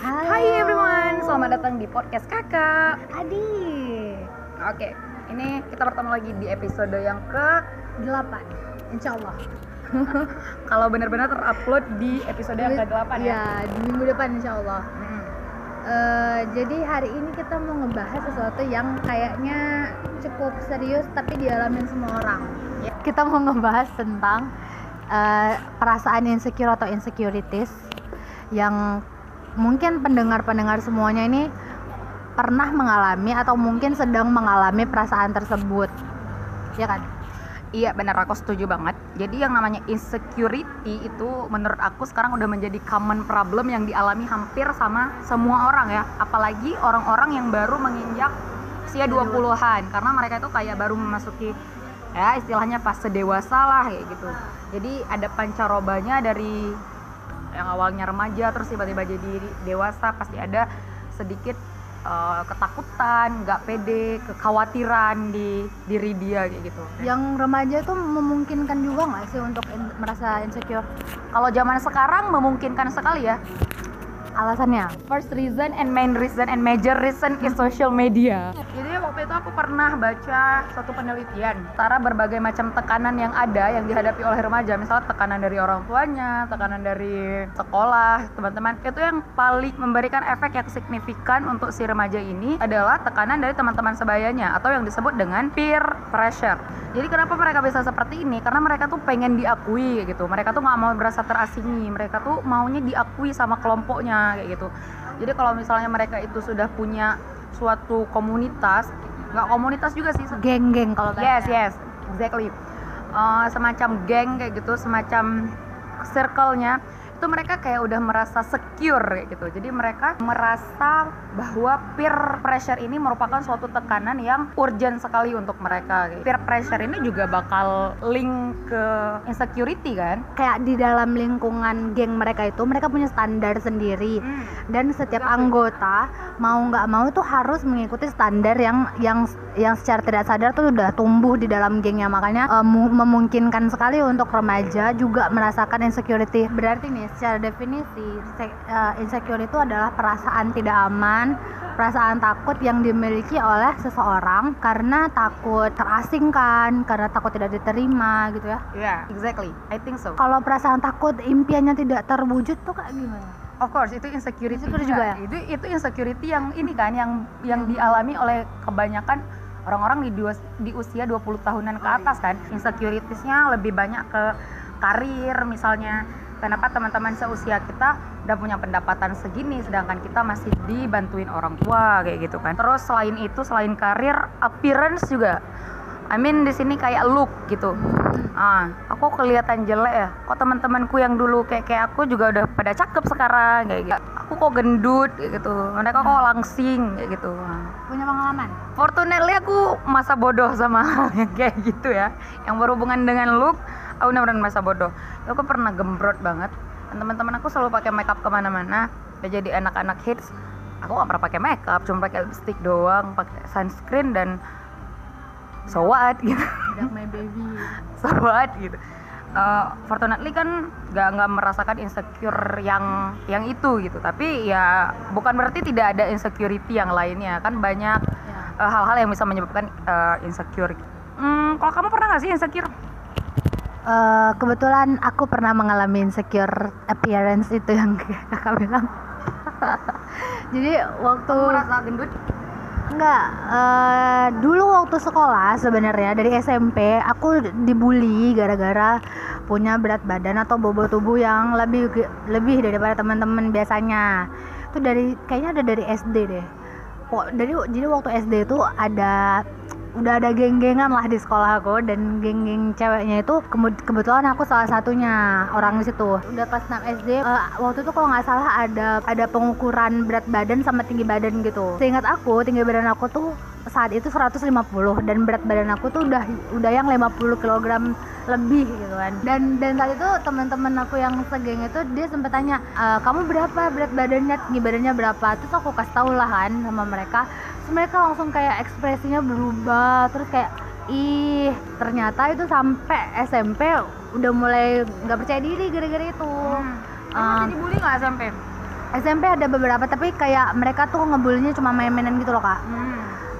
Hai everyone, selamat datang di podcast kakak. Adi. Oke, ini kita bertemu lagi di episode yang ke 8 Insya Allah Kalau benar-benar terupload di episode yang ke-8 ya? Ya, di minggu depan Insya Allah Hmm. Eh, Jadi hari ini kita mau ngebahas sesuatu yang kayaknya cukup serius tapi dialamin semua orang. Ya. Kita mau ngebahas tentang eh, perasaan insecure atau insecurities Yang mungkin pendengar-pendengar semuanya ini pernah mengalami atau mungkin sedang mengalami perasaan tersebut. Ya kan? Iya benar. Aku setuju banget. Jadi yang namanya insecurity itu menurut aku sekarang udah menjadi common problem yang dialami hampir sama semua orang ya. Apalagi orang-orang yang baru menginjak usia 20-an Karena mereka itu kayak baru memasuki ya istilahnya fase dewasa lah kayak gitu Jadi ada pancarobanya dari yang awalnya remaja terus tiba-tiba jadi dewasa pasti ada sedikit eh, ketakutan, nggak pede, kekhawatiran di diri dia kayak gitu. Yang remaja tuh memungkinkan juga nggak sih untuk in- merasa insecure? Kalau zaman sekarang memungkinkan sekali ya. Alasannya? First reason and main reason and major reason is social media. Jadi waktu itu aku pernah baca suatu penelitian antara berbagai macam tekanan yang ada yang dihadapi oleh remaja, misalnya tekanan dari orang tuanya, tekanan dari sekolah, teman-teman. Itu yang paling memberikan efek yang signifikan untuk si remaja ini adalah tekanan dari teman-teman sebayanya atau yang disebut dengan peer pressure. Jadi kenapa mereka bisa seperti ini? Karena mereka tuh pengen diakui gitu. Mereka tuh nggak mau merasa terasingi. Mereka tuh maunya diakui sama kelompoknya kayak gitu. Jadi kalau misalnya mereka itu sudah punya suatu komunitas, nggak komunitas juga sih. Geng-geng kalau Yes, bahasa. yes, exactly. Eh, semacam geng kayak gitu, semacam circle-nya itu mereka kayak udah merasa secure kayak gitu. Jadi mereka merasa bahwa peer pressure ini merupakan suatu tekanan yang urgent sekali untuk mereka. Kayak. Peer pressure ini juga bakal link ke insecurity kan? Kayak di dalam lingkungan geng mereka itu mereka punya standar sendiri Hmm. dan setiap anggota mau nggak mau tuh harus mengikuti standar yang yang yang secara tidak sadar tuh udah tumbuh di dalam gengnya makanya mu- memungkinkan sekali untuk remaja juga merasakan insecurity berarti nih secara definisi eh, insecure itu adalah perasaan tidak aman perasaan takut yang dimiliki oleh seseorang karena takut terasingkan karena takut tidak diterima gitu ya Yeah, exactly. I think so. kalau perasaan takut impiannya tidak terwujud tuh kayak gimana Of course itu insecurity Insecure juga ya? Itu itu insecurity yang ini kan yang yang dialami oleh kebanyakan orang-orang di dua, di usia 20 tahunan ke atas kan. Insecuritiesnya lebih banyak ke karir misalnya. Kenapa teman-teman seusia kita udah punya pendapatan segini sedangkan kita masih dibantuin orang tua kayak gitu kan. Terus selain itu selain karir appearance juga. I mean di sini kayak look gitu. Ah, aku kelihatan jelek ya. Kok teman-temanku yang dulu kayak kayak aku juga udah pada cakep sekarang kayak gitu. Aku kok gendut kayak gitu. Mereka kok langsing kayak gitu. Ah. punya pengalaman Fortunately aku masa bodoh sama kayak gitu ya. Yang berhubungan dengan look, aku benar-benar masa bodoh. Aku pernah gembrot banget. Dan teman-teman aku selalu pakai makeup ke mana-mana. Udah jadi anak-anak hits. Aku gak pernah pakai makeup, cuma pakai lipstick doang, pakai sunscreen dan so what gitu. Tidak my baby so what gitu Uh, fortunately kan nggak nggak merasakan insecure yang yang itu gitu tapi ya bukan berarti tidak ada insecurity yang lainnya kan banyak ya. uh, hal-hal yang bisa menyebabkan uh, insecure hmm, kalau kamu pernah nggak sih insecure Eh, kebetulan aku pernah mengalami insecure appearance itu yang kakak bilang. Jadi waktu merasa gendut? Enggak eh, dulu waktu sekolah sebenarnya dari SMP aku dibully gara-gara punya berat badan atau bobot tubuh yang lebih lebih daripada teman-teman biasanya. Itu dari kayaknya ada dari SD deh. Kok dari jadi waktu SD itu ada udah ada geng-gengan lah di sekolah aku dan geng-geng ceweknya itu kebetulan aku salah satunya orang di situ. Udah pas 6 SD eh, waktu itu kalau nggak salah ada ada pengukuran berat badan sama tinggi badan gitu. Seingat aku tinggi badan aku tuh saat itu 150 dan berat badan aku tuh udah udah yang 50 kg lebih gitu kan. Dan dan saat itu teman-teman aku yang segeng itu dia sempat tanya "E, kamu berapa berat badannya? Tinggi badannya berapa? Terus aku kasih tau lah kan sama mereka terus mereka langsung kayak ekspresinya berubah terus kayak ih ternyata itu sampai SMP udah mulai nggak percaya diri gara-gara itu. Masih Um, dibully nggak SMP? SMP ada beberapa tapi kayak mereka tuh ngebulinya cuma main-mainan gitu loh kak. Hmm.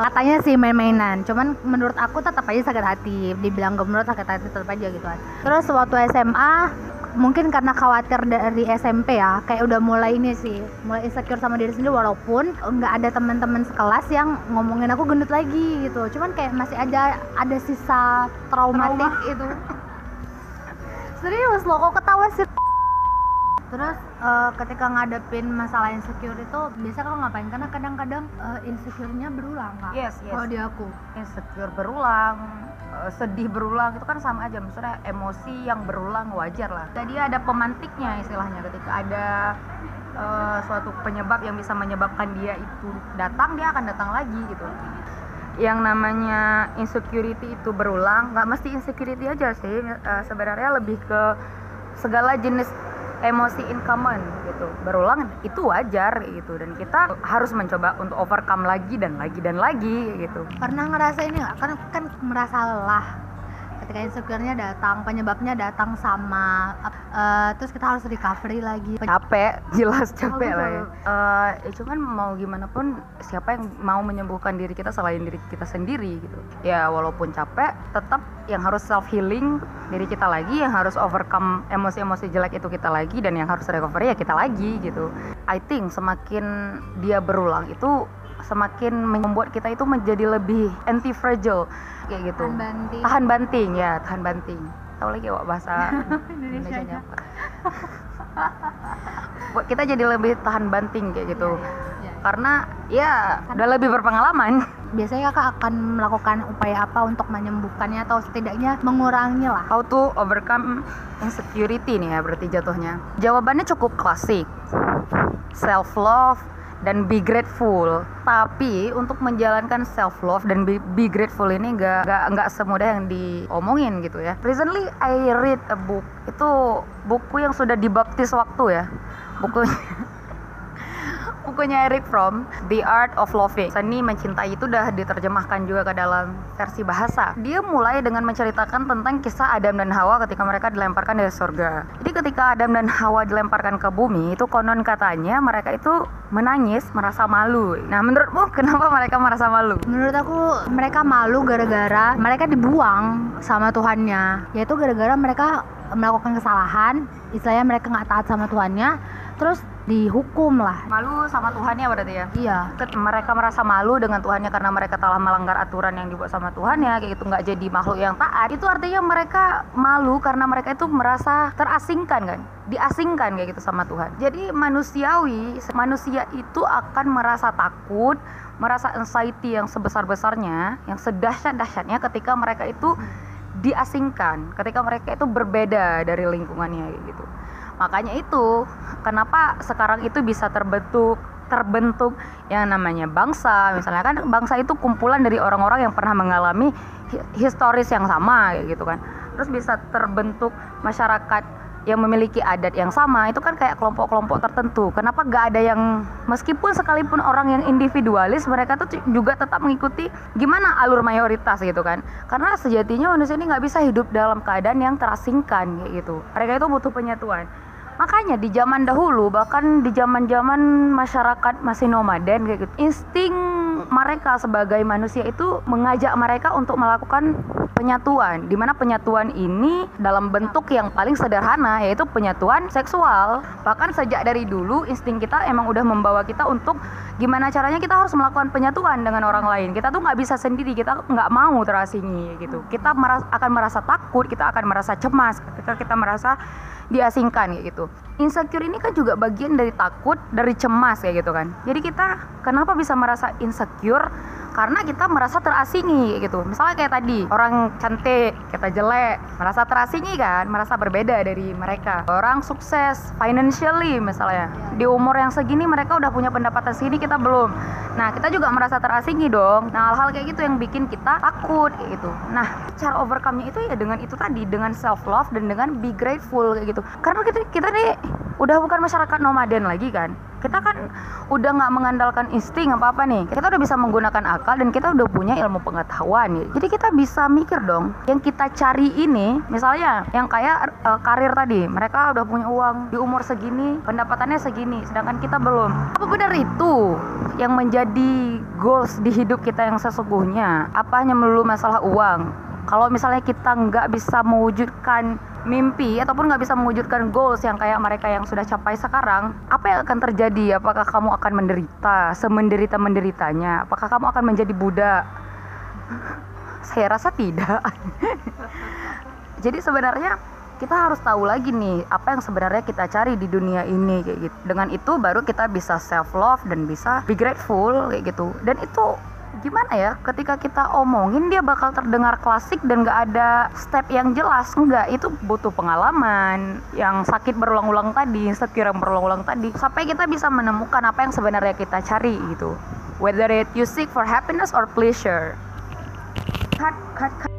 katanya sih main-mainan cuman menurut aku tetap aja sakit hati. Dibilang gemerut sakit hati tetap aja gitu kan. Terus waktu SMA mungkin karena khawatir dari SMP ya kayak udah mulai ini sih mulai insecure sama diri sendiri walaupun nggak ada teman-teman sekelas yang ngomongin aku gendut lagi gitu cuman kayak masih ada ada sisa traumatik Trauma. itu serius loh kok ketawa sih Terus eh, ketika ngadepin masalah insecure itu biasa kalau ngapain? Karena kadang-kadang eh, insecure-nya berulang kak. Yes, yes. Kalau di aku. insecure berulang, eh, sedih berulang itu kan sama aja maksudnya emosi yang berulang wajar lah. Jadi ada pemantiknya istilahnya ketika ada eh, suatu penyebab yang bisa menyebabkan dia itu datang dia akan datang lagi gitu. Yang namanya insecurity itu berulang, nggak mesti insecurity aja sih, eh, sebenarnya lebih ke segala jenis emosi in common gitu. Berulang itu wajar gitu. Dan kita harus mencoba untuk overcome lagi dan lagi dan lagi gitu. Pernah ngerasa ini nggak? Kan kan merasa lelah ketika insecure-nya datang, penyebabnya datang sama eh, terus kita harus recovery lagi. capek jelas capek Oh, lah ya. Ya cuman mau gimana pun siapa yang mau menyembuhkan diri kita selain diri kita sendiri gitu. Ya walaupun capek tetap yang harus self healing diri kita lagi yang harus overcome emosi-emosi jelek itu kita lagi dan yang harus recovery ya kita lagi gitu. I think semakin dia berulang itu semakin membuat kita itu menjadi lebih anti fragile kayak gitu. Tahan banting. tahan banting ya tahan banting. Tahu lagi wak bahasa Indonesia apa? Buat kita jadi lebih tahan banting kayak gitu. Iya, karena ya udah lebih berpengalaman. Biasanya kakak akan melakukan upaya apa untuk menyembuhkannya atau setidaknya mengurangi lah. how to overcome insecurity nih ya berarti jatuhnya. Jawabannya cukup klasik. Self love dan be grateful. Tapi untuk menjalankan self love dan be, be grateful ini nggak nggak nggak semudah yang diomongin gitu ya. Recently I read a book. Itu buku yang sudah dibaptis waktu ya. Buku bukunya Eric Fromm The Art of Loving. Seni mencintai itu udah diterjemahkan juga ke dalam versi bahasa. Dia mulai dengan menceritakan tentang kisah Adam dan Hawa ketika mereka dilemparkan dari surga. Jadi ketika Adam dan Hawa dilemparkan ke bumi itu konon katanya mereka itu menangis merasa malu. Nah menurutmu kenapa mereka merasa malu? Menurut aku mereka malu gara-gara mereka dibuang sama Tuhannya. Yaitu gara-gara mereka melakukan kesalahan, istilahnya mereka nggak taat sama Tuhannya, terus dihukum lah. malu sama Tuhannya berarti ya? Iya. Mereka merasa malu dengan Tuhannya karena mereka telah melanggar aturan yang dibuat sama Tuhannya kayak gitu. Nggak jadi makhluk yang taat. Itu artinya mereka malu karena mereka itu merasa terasingkan kan? Diasingkan kayak gitu sama Tuhan. Jadi manusiawi manusia itu akan merasa takut merasa anxiety yang sebesar besarnya yang sedahsyat dahsyatnya ketika mereka itu diasingkan ketika mereka itu berbeda dari lingkungannya kayak gitu makanya itu kenapa sekarang itu bisa terbentuk terbentuk yang namanya bangsa? Misalnya kan bangsa itu kumpulan dari orang-orang yang pernah mengalami hi- historis yang sama gitu kan. Terus bisa terbentuk masyarakat yang memiliki adat yang sama itu kan kayak kelompok-kelompok tertentu. Kenapa gak ada yang meskipun sekalipun orang yang individualis mereka tuh juga tetap mengikuti gimana alur mayoritas gitu kan. Karena sejatinya manusia ini nggak bisa hidup dalam keadaan yang terasingkan gitu. Mereka itu butuh penyatuan Makanya di zaman dahulu bahkan di zaman-zaman masyarakat masih nomaden kayak gitu. Insting mereka sebagai manusia itu mengajak mereka untuk melakukan penyatuan. Di mana penyatuan ini dalam bentuk yang paling sederhana yaitu penyatuan seksual. Bahkan sejak dari dulu insting kita emang udah membawa kita untuk gimana caranya kita harus melakukan penyatuan dengan orang lain. Kita tuh nggak bisa sendiri, kita nggak mau terasingi gitu. Kita meras- akan merasa takut, kita akan merasa cemas ketika kita merasa diasingkan gitu. Insecure ini kan juga bagian dari takut, dari cemas kayak gitu kan. Jadi kita kenapa bisa merasa insecure? Karena kita merasa terasingi gitu. Misalnya kayak tadi, orang cantik, kita jelek, merasa terasingi kan, merasa berbeda dari mereka. Orang sukses financially misalnya. Di umur yang segini mereka udah punya pendapatan segini kita belum. Nah, kita juga merasa terasingi dong. Nah, hal-hal kayak gitu yang bikin kita takut kayak gitu. Nah, cara overcome-nya itu ya dengan itu tadi, dengan self love dan dengan be grateful kayak gitu. Karena kita kita nih udah bukan masyarakat nomaden lagi kan? Kita kan udah nggak mengandalkan insting apa apa nih. Kita udah bisa menggunakan akal dan kita udah punya ilmu pengetahuan. Jadi kita bisa mikir dong yang kita cari ini misalnya yang kayak uh, karir tadi mereka udah punya uang di umur segini pendapatannya segini sedangkan kita belum. Apa benar itu yang menjadi goals di hidup kita yang sesungguhnya? Apa hanya melulu masalah uang? Kalau misalnya kita nggak bisa mewujudkan mimpi ataupun nggak bisa mewujudkan goals yang kayak mereka yang sudah capai sekarang, apa yang akan terjadi? Apakah kamu akan menderita semenderita menderitanya? Apakah kamu akan menjadi budak? Saya rasa tidak. Jadi sebenarnya kita harus tahu lagi nih apa yang sebenarnya kita cari di dunia ini kayak gitu. Dengan itu baru kita bisa self love dan bisa be grateful kayak gitu. Dan itu gimana ya ketika kita omongin dia bakal terdengar klasik dan gak ada step yang jelas. Enggak itu butuh pengalaman yang sakit berulang-ulang tadi insecure yang berulang-ulang tadi. Sampai kita bisa menemukan apa yang sebenarnya kita cari gitu. Whether it you seek for happiness or pleasure. Cut cut cut